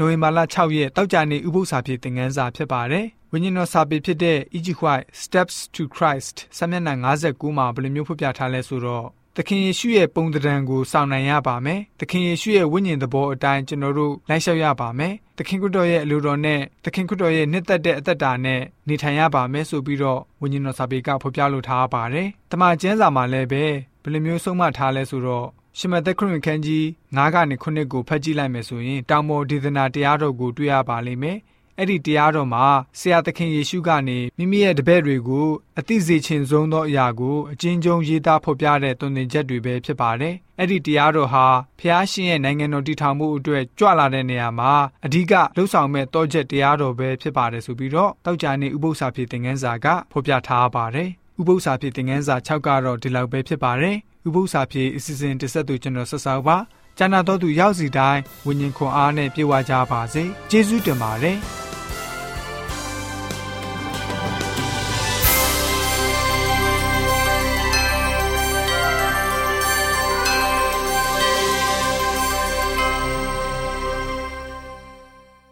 နိုဝင်ဘာလ6ရက်တောက်ကြနေဥပုသ္စာဖြစ်သင်ခန်းစာဖြစ်ပါတယ်။ဝိညာဉ်တော်စာပေဖြစ်တဲ့ E.G. White Steps to Christ စာမျက်နှာ59မှာဘယ်လိုမျိုးဖော်ပြထားလဲဆိုတော့သခင်ယေရှုရဲ့ပုံသဏ္ဍာန်ကိုစောင့်နိုင်ရပါမယ်။သခင်ယေရှုရဲ့ဝိညာဉ်သဘောအတိုင်းကျွန်တော်တို့လိုက်လျှောက်ရပါမယ်။သခင်ခရစ်တော်ရဲ့အလိုတော်နဲ့သခင်ခရစ်တော်ရဲ့နှစ်သက်တဲ့အသက်တာနဲ့နေထိုင်ရပါမယ်ဆိုပြီးတော့ဝိညာဉ်တော်စာပေကဖော်ပြလိုထားပါတယ်။တမန်ကျမ်းစာမှာလည်းပဲဘယ်လိုမျိုးဆုံးမထားလဲဆိုတော့ ရှမသက်ခရစ်ခန်းကြီး9ကနေ9ကိုဖတ်ကြည့်လိုက်မယ်ဆိုရင်တောင်ပေါ်ဒေသနာတရားတော်ကိုတွေ့ရပါလိမ့်မယ်။အဲ့ဒီတရားတော်မှာဆရာသခင်ယေရှုကနေမိမိရဲ့တပည့်တွေကိုအသိစေခြင်းဆုံးသောအရာကိုအချင်းချင်းရေးသားဖော်ပြတဲ့သွန်သင်ချက်တွေပဲဖြစ်ပါတယ်။အဲ့ဒီတရားတော်ဟာဖျားရှင်ရဲ့နိုင်ငံတော်တည်ထောင်မှုအတွက်ကြွလာတဲ့နေရာမှာအဓိကလှုပ်ဆောင်မဲ့တောချက်တရားတော်ပဲဖြစ်ပါတယ်ဆိုပြီးတော့တောက်ကြနေဥပု္ပ္ပစာဖြစ်သင်ခန်းစာကဖော်ပြထားပါတယ်။ဥပု္ပ္ပစာဖြစ်သင်ခန်းစာ6ကတော့ဒီလောက်ပဲဖြစ်ပါတယ်။ ဥပု္ပ္ပစာဖြစ်အစီအစဉ်တစ်ဆက်သူကျွန်တော်ဆက်ဆောက်ပါ။ကျန်တော်သူရောက်စီတိုင်းဝิญဉ်ခွန်အားနဲ့ပြေဝကြပါစေ။ကျေးဇူးတင်ပါတယ်။